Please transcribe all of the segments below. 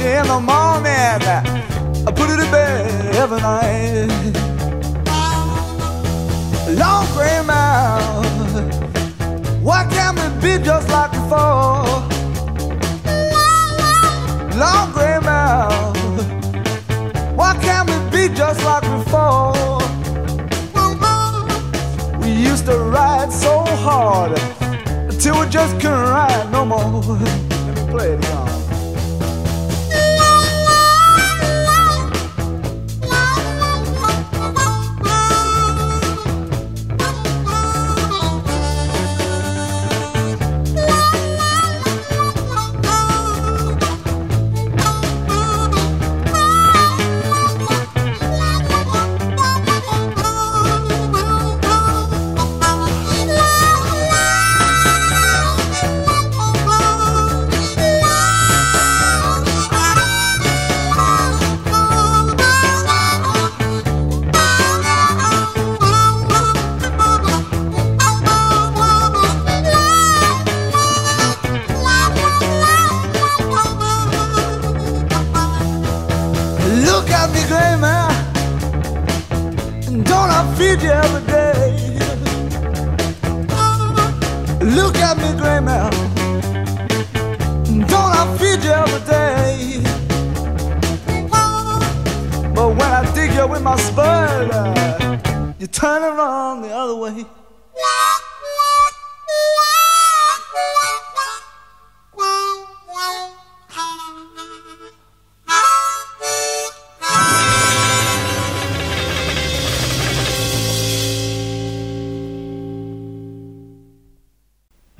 in the morning. I put it to bed every night. Long gray mouth. Why can't we be just like before? long gray mouth. Why can't we be just like before? We used to ride so hard until we just couldn't ride no more. Let me play it.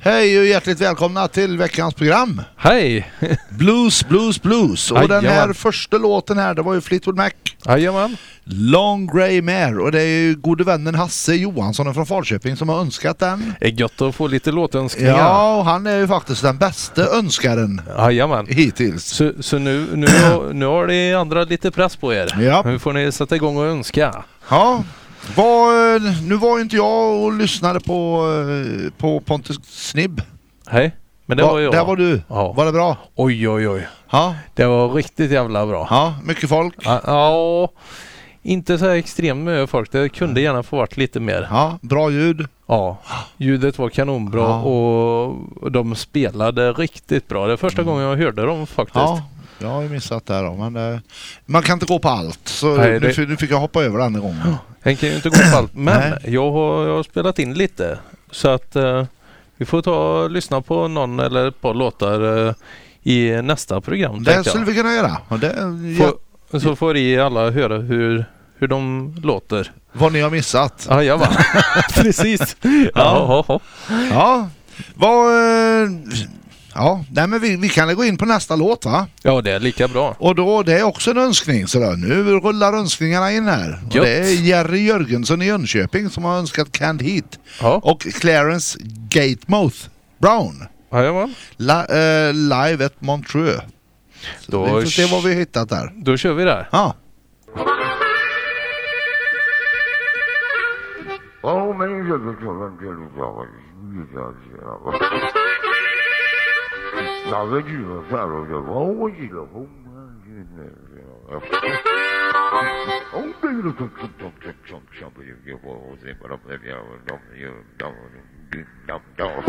Hej och hjärtligt välkomna till veckans program. Hej! Blues, blues, blues. Och den här första låten här, det var ju Fleetwood Mac. Jajamän. Long Grey Mare och det är ju gode vännen Hasse Johansson från Falköping som har önskat den. Det är gött att få lite låtönskningar. Ja, och han är ju faktiskt den bästa önskaren Jajamän. hittills. Så, så nu, nu, har- nu har ni andra lite press på er. Ja. Nu får ni sätta igång och önska. Ja, var, nu var ju inte jag och lyssnade på, eh, på Pontus Snibb. Hej. Men det var jag. Där var du. Ja. Var det bra? Oj, oj, oj. Ja, Det var riktigt jävla bra. ja mycket folk. Ja, ja, inte så här extremt mycket folk. Det kunde gärna få varit lite mer. Ja, bra ljud. Ja, ljudet var kanonbra Ja. och de spelade riktigt bra. Det är första gången jag hörde dem faktiskt. Mm. Ja, jag har ju missat det då, men eh, man kan inte gå på allt. Så Nej, nu, det- nu fick jag hoppa över den gången. Den kan ju inte gå på allt. Men jag har, jag har spelat in lite. Så att eh, vi får ta och lyssna på någon eller ett par låtar eh, i nästa program. Det skulle jag. vi kunna göra. Det, ja, Får, så får ni alla höra hur, hur de låter. vad ni har missat. Jajamän, precis. Ja. Ja, ja. Ja, vad... eh, Ja, nej, men vi, vi kan gå in på nästa låt va? ja, det är lika bra. Och då, det är också en önskning. Så då, nu rullar önskningarna in här. Och Gött. det är Jerry Jörgensson i Jönköping som har önskat Canned Heat. Ja, Och Clarence Gatemouth Brown. jajamän. La, eh, live at Montreux. Så Då vi får se vad vi har hittat där. Då kör vi där. Ja. Oh, men jag 나머지가 사람이 어머니가 엉덩이로 툭툭툭툭툭 여기 보세요 바람 내면 너무 너무 너무 너무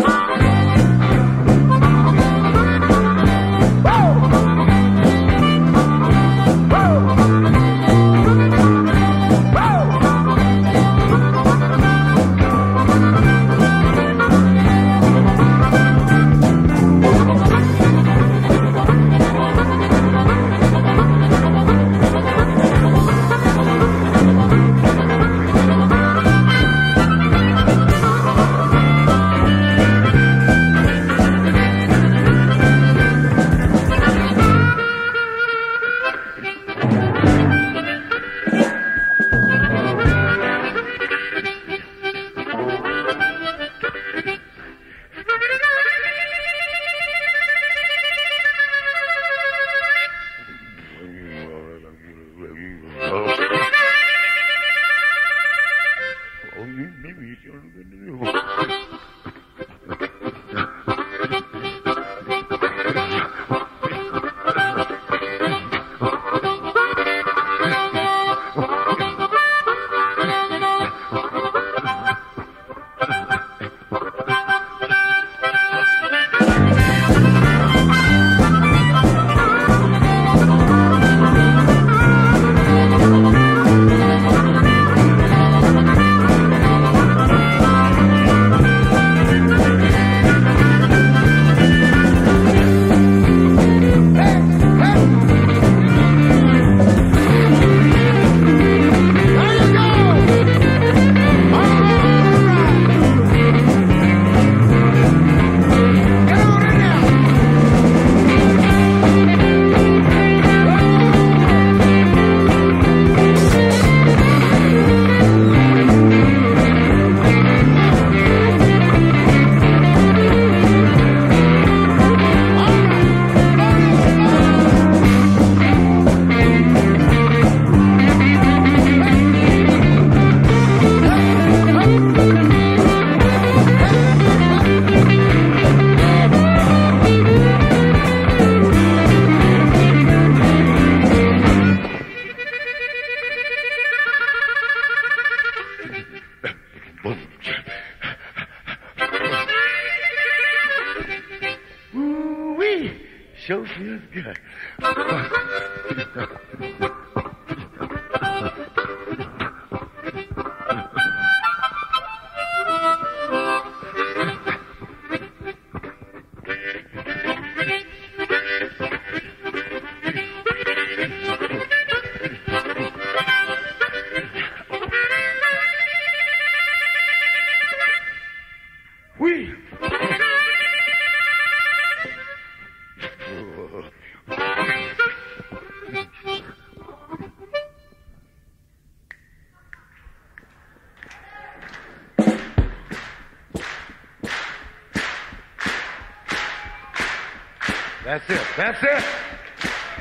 That's it.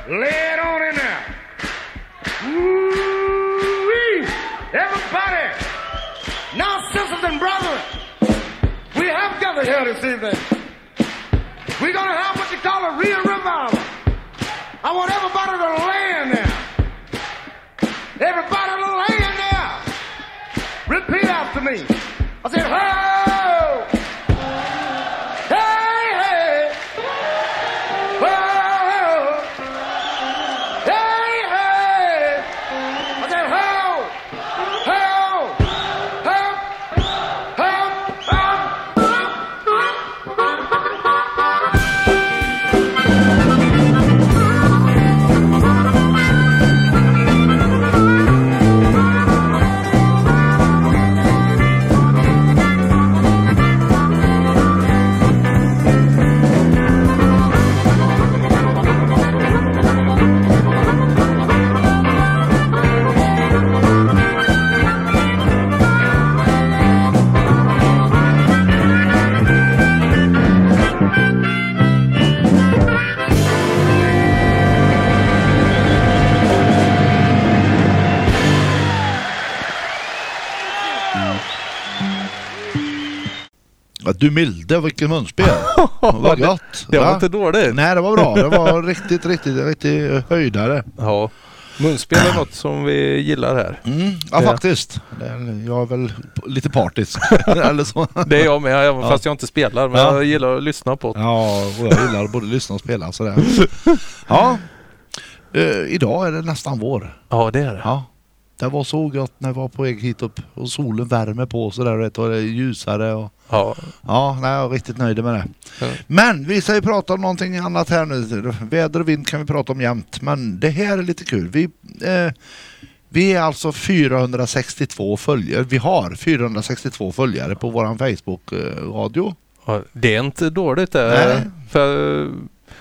Lay it on in there. Woo-wee. Everybody. Now, sisters and brothers, we have gathered here this evening. We're going to have what you call a real revival. I want everybody to lay in there. Everybody to lay in there. Repeat after me. I said! Hey, du milde, vilken munspel. Vad gott. Det var va? inte dåligt. Nej, det var bra. Det var riktigt, riktigt, riktigt höjdare. Ja. Munspel är något som vi gillar här. Mm, ja, Det- faktiskt. Det Jag är väl lite partisk. Eller så. Det är jag med, även fast jag inte spelar. Men Ja. jag gillar att lyssna på det. Ja, och jag gillar både lyssna och spela sådär. Ja, eh, idag är det nästan vår. Ja, det är det. Ja, det var så gott när jag var på väg hit upp och solen värmer på sådär vet, och det är ljusare. Och, Ja. ja, nej, jag är riktigt nöjd med det. Ja. Men vi ska ju prata om någonting annat här nu. Väder och vind kan vi prata om jämt. Men det här är lite kul. Vi, eh, vi är alltså 462 följare. Vi har 462 följare på våran Facebook-radio. Ja, det är inte dåligt det. Nej. För,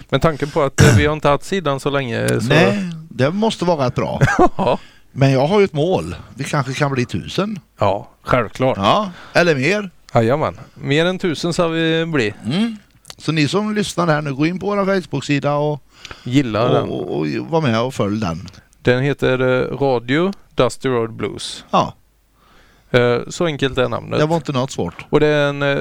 med tanke på att eh, vi har inte haft sidan så länge. Så, Nej, det måste vara rätt bra. Men jag har ju ett mål. Vi kanske kan bli tusen. ja självklart. Ja, eller mer. Jajamän. Mer än tusen ska vi bli. Mm. Så ni som lyssnar här nu, gå in på vår Facebook-sida och, Gillar och, den. och, och var med och följ den. Den heter eh, Radio Dusty Road Blues. Ja, Eh, Så enkelt är namnet. Det var inte något svårt. Och det är en, eh,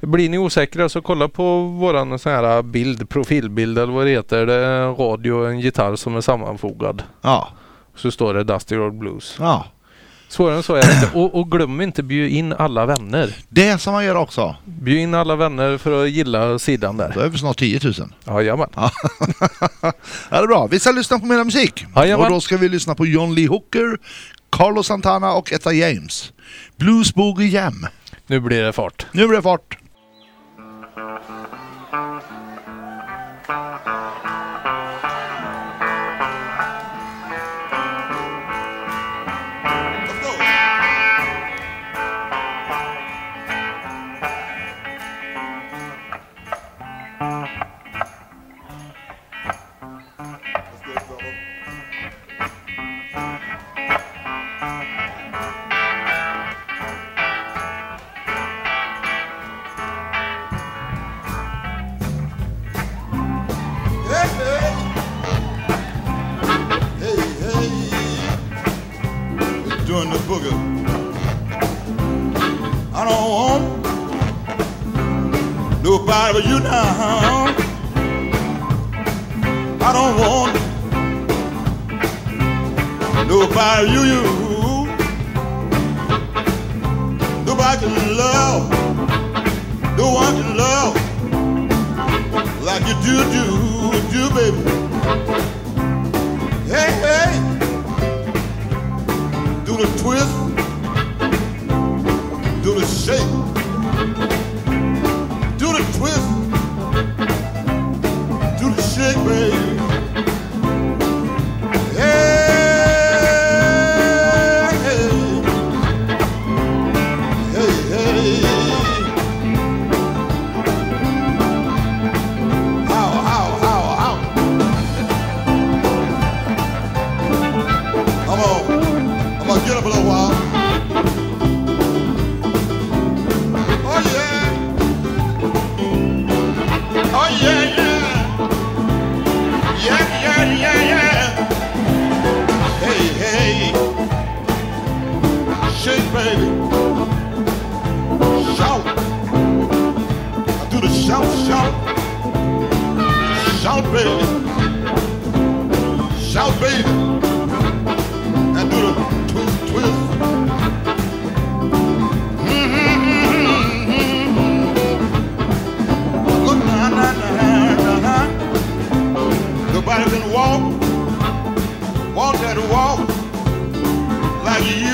blir ni osäkra så kolla på våran sån här bild, profilbild eller vad det heter. Det är en radio och en gitarr som är sammanfogad. Ja, Så står det Dusty Road Blues. ja. Svårare än så är det inte. Och, och glöm inte bjuda in alla vänner. Det som man gör också. Bjud in alla vänner för att gilla sidan Då där. är vi snart 10 000. Jajamän. Ja, det är bra. Vi ska lyssna på mer musik. Jajamän. Och då ska vi lyssna på John Lee Hooker, Carlos Santana och Etta James. Blues Boogie Jam. Nu blir det fart. Nu blir det fart. Nobody you you. Nobody can love. No one can love like you do, do, do, baby. Hey, hey, do the twist, do the shake, do the twist, baby. Shout, baby. And do the twist, twist. Mm-hmm. Look, nah, nah, nah, nah. Nobody can walk, walk that walk like you,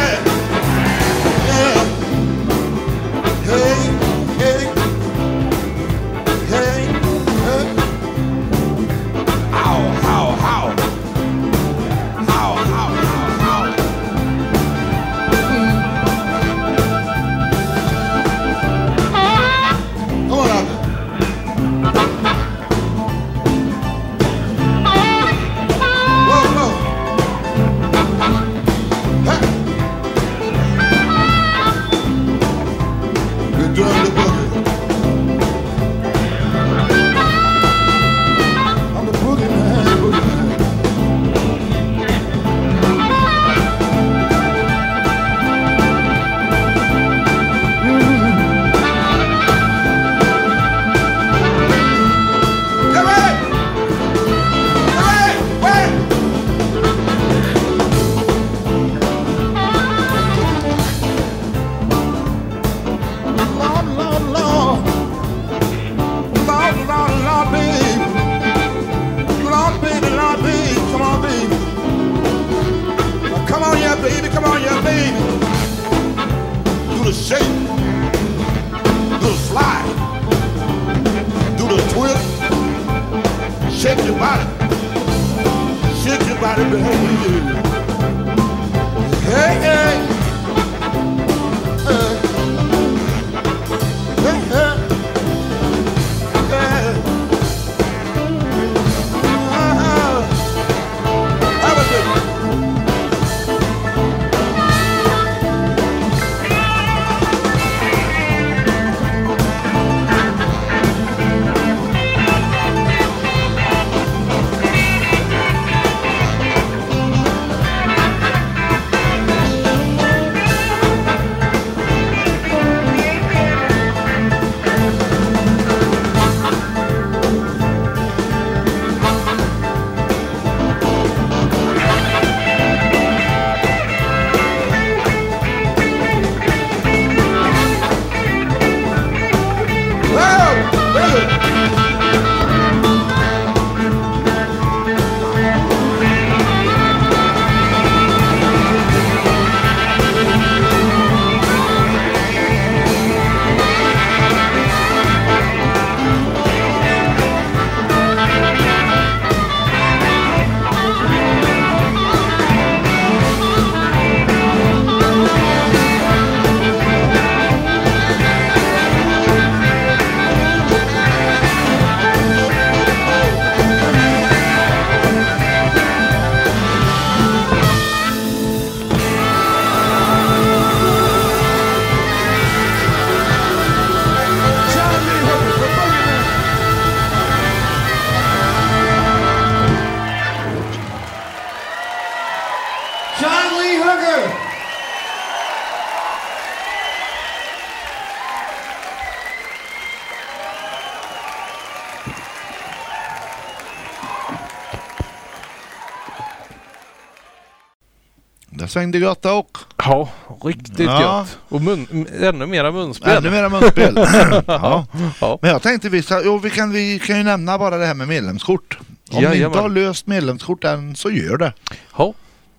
Svängde det och. Ja, riktigt Ja. gött. Och mun, ännu mera munspel. Ännu mera munspel. ja. Ja. Men jag tänkte vi, jo, vi, kan, vi kan ju nämna bara det här med medlemskort. Om ni Jajamän. inte har löst medlemskort än så gör det. Ja,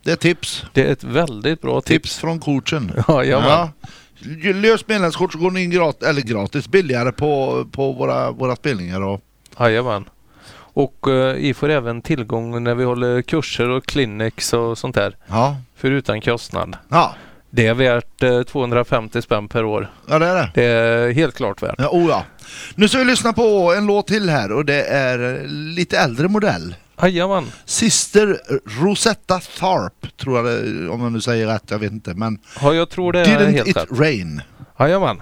Det är tips. det är ett väldigt bra Tips tips. från coachen. Ja. Lös medlemskort så går ni in gratis, eller gratis, billigare på, på våra, våra spelningar. Och, Jajamän. Och eh, får även tillgång när vi håller kurser och clinics och sånt där. ja. För utan kostnad. Ja. Det är värt eh, 250 spänn per år. ja, det är det. Det är helt klart värt. Ja, oh ja. Nu ska vi lyssna på en låt till här och det är lite äldre modell. Jajamän. Sister Rosetta Tharpe, tror jag det, om jag nu säger rätt, jag vet inte. Men Ja, jag tror det är Didn't helt it rätt. rain? Jajamän.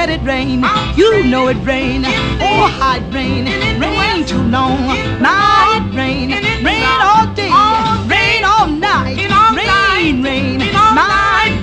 Said it rain. you know it rain. Oh, it rained, rain too long. Now it rained, rain all day, rain all night, rain, rain, night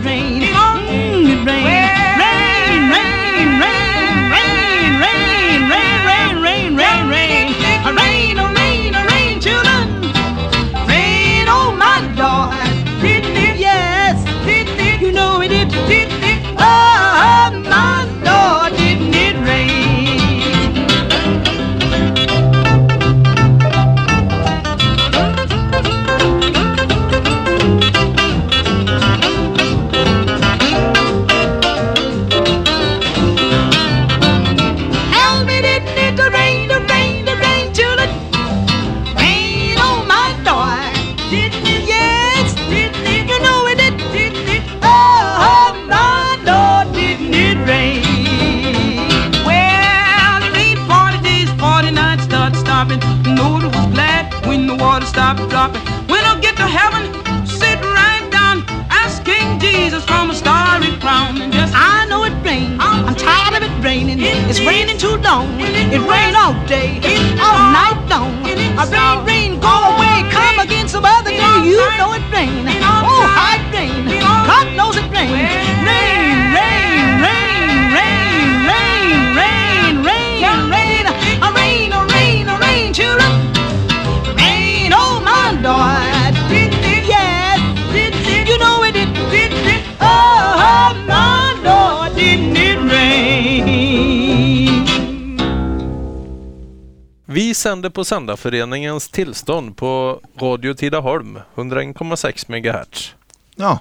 sänder på Sändarföreningens tillstånd på Radio Tidaholm, 101,6 MHz. Ja,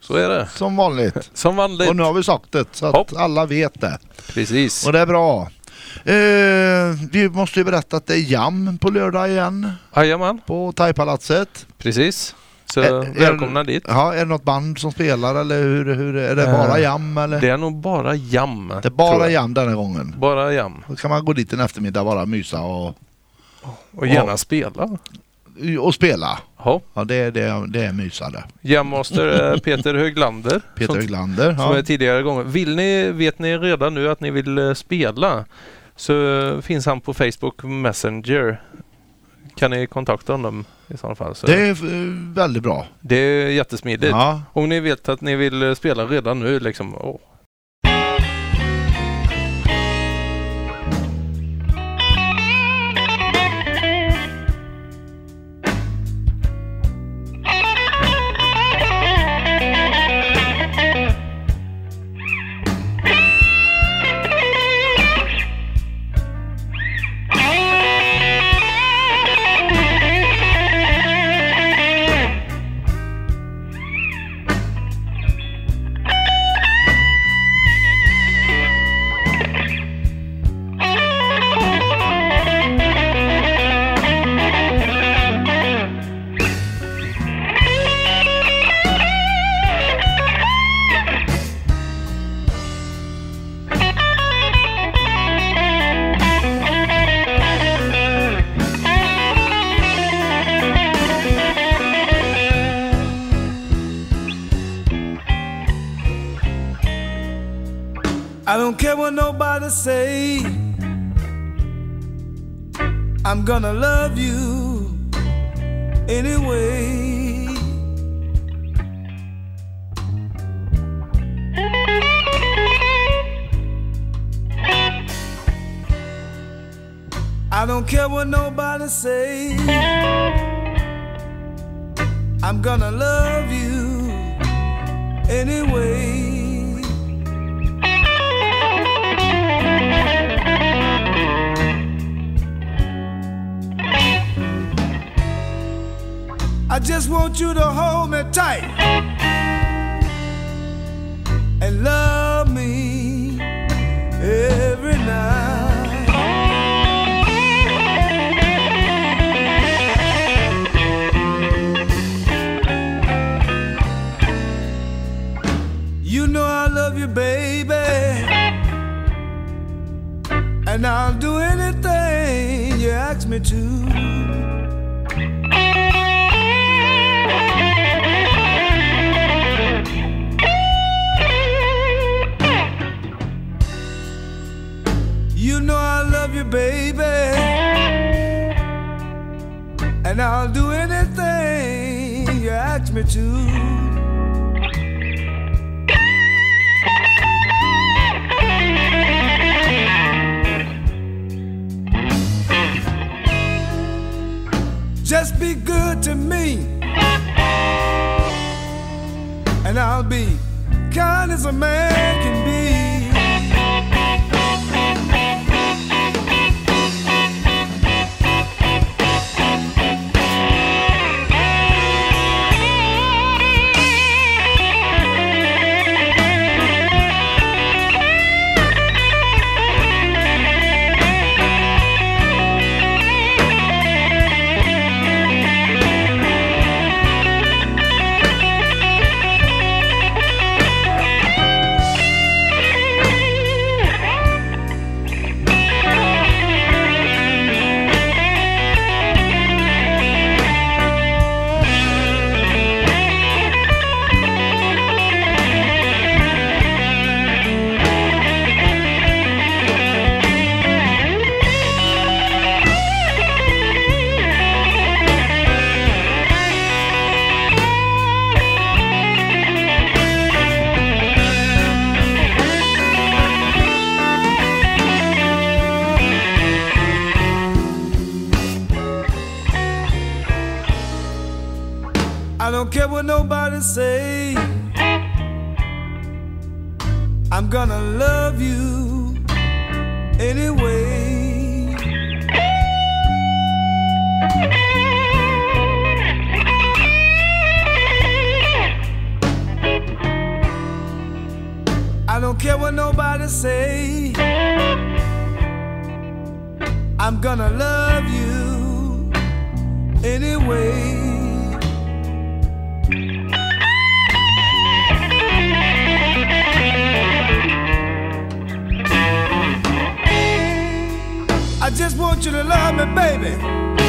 Så är det. som vanligt. Som vanligt. Och nu har vi sagt det så att Hopp. alla vet det. Precis. Och det är bra. Eh, vi måste ju berätta att det är jam på lördag igen Jajamän, på Thaipalatset. precis. Så Är- är- välkomna dit. Ja, är det något band som spelar eller hur, hur är det bara Eh, jam eller? Det är nog bara jam. Det är bara jam denna gången. Bara jam. Då kan man gå dit en eftermiddag och bara mysa och, Och gärna Ja. spela. och spela. Ja. Ja, det, är- det, är- det är mysade. Jammaster är Peter Höglander. Peter som, Höglander. som Ja. är tidigare gånger. Vill ni, vet ni redan nu att ni vill eh, spela så finns han på Facebook Messenger. Kan ni kontakta honom i sådana fall. Så Det är eh, väldigt bra. det är jättesmidigt. Ja. Om ni vet att ni vill eh, spela redan nu liksom. åh. I'm gonna love you anyway. I don't care what nobody say. I'm gonna love you anyway. Just want you to hold me tight and love me every night. You know I love you, baby, and I'll do anything you ask me to. Me. Just be good to me. And I'll be kind as a man can love you anyway. I just want you to love me, baby.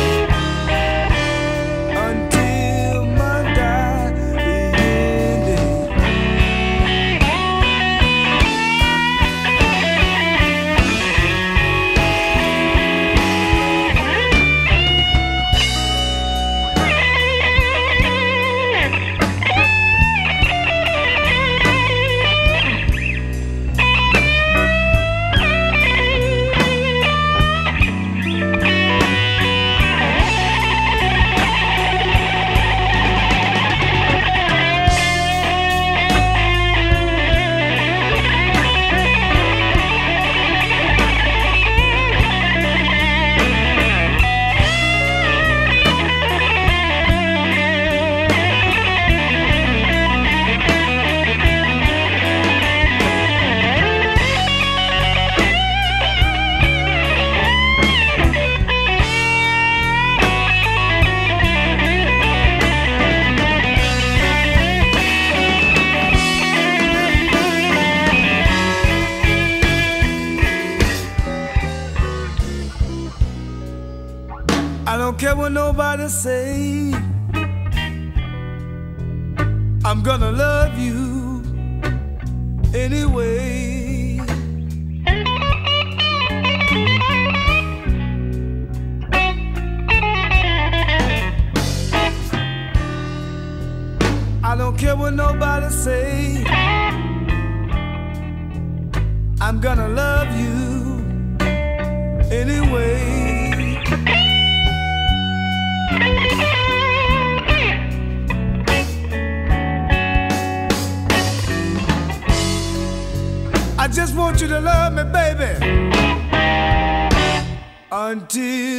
did.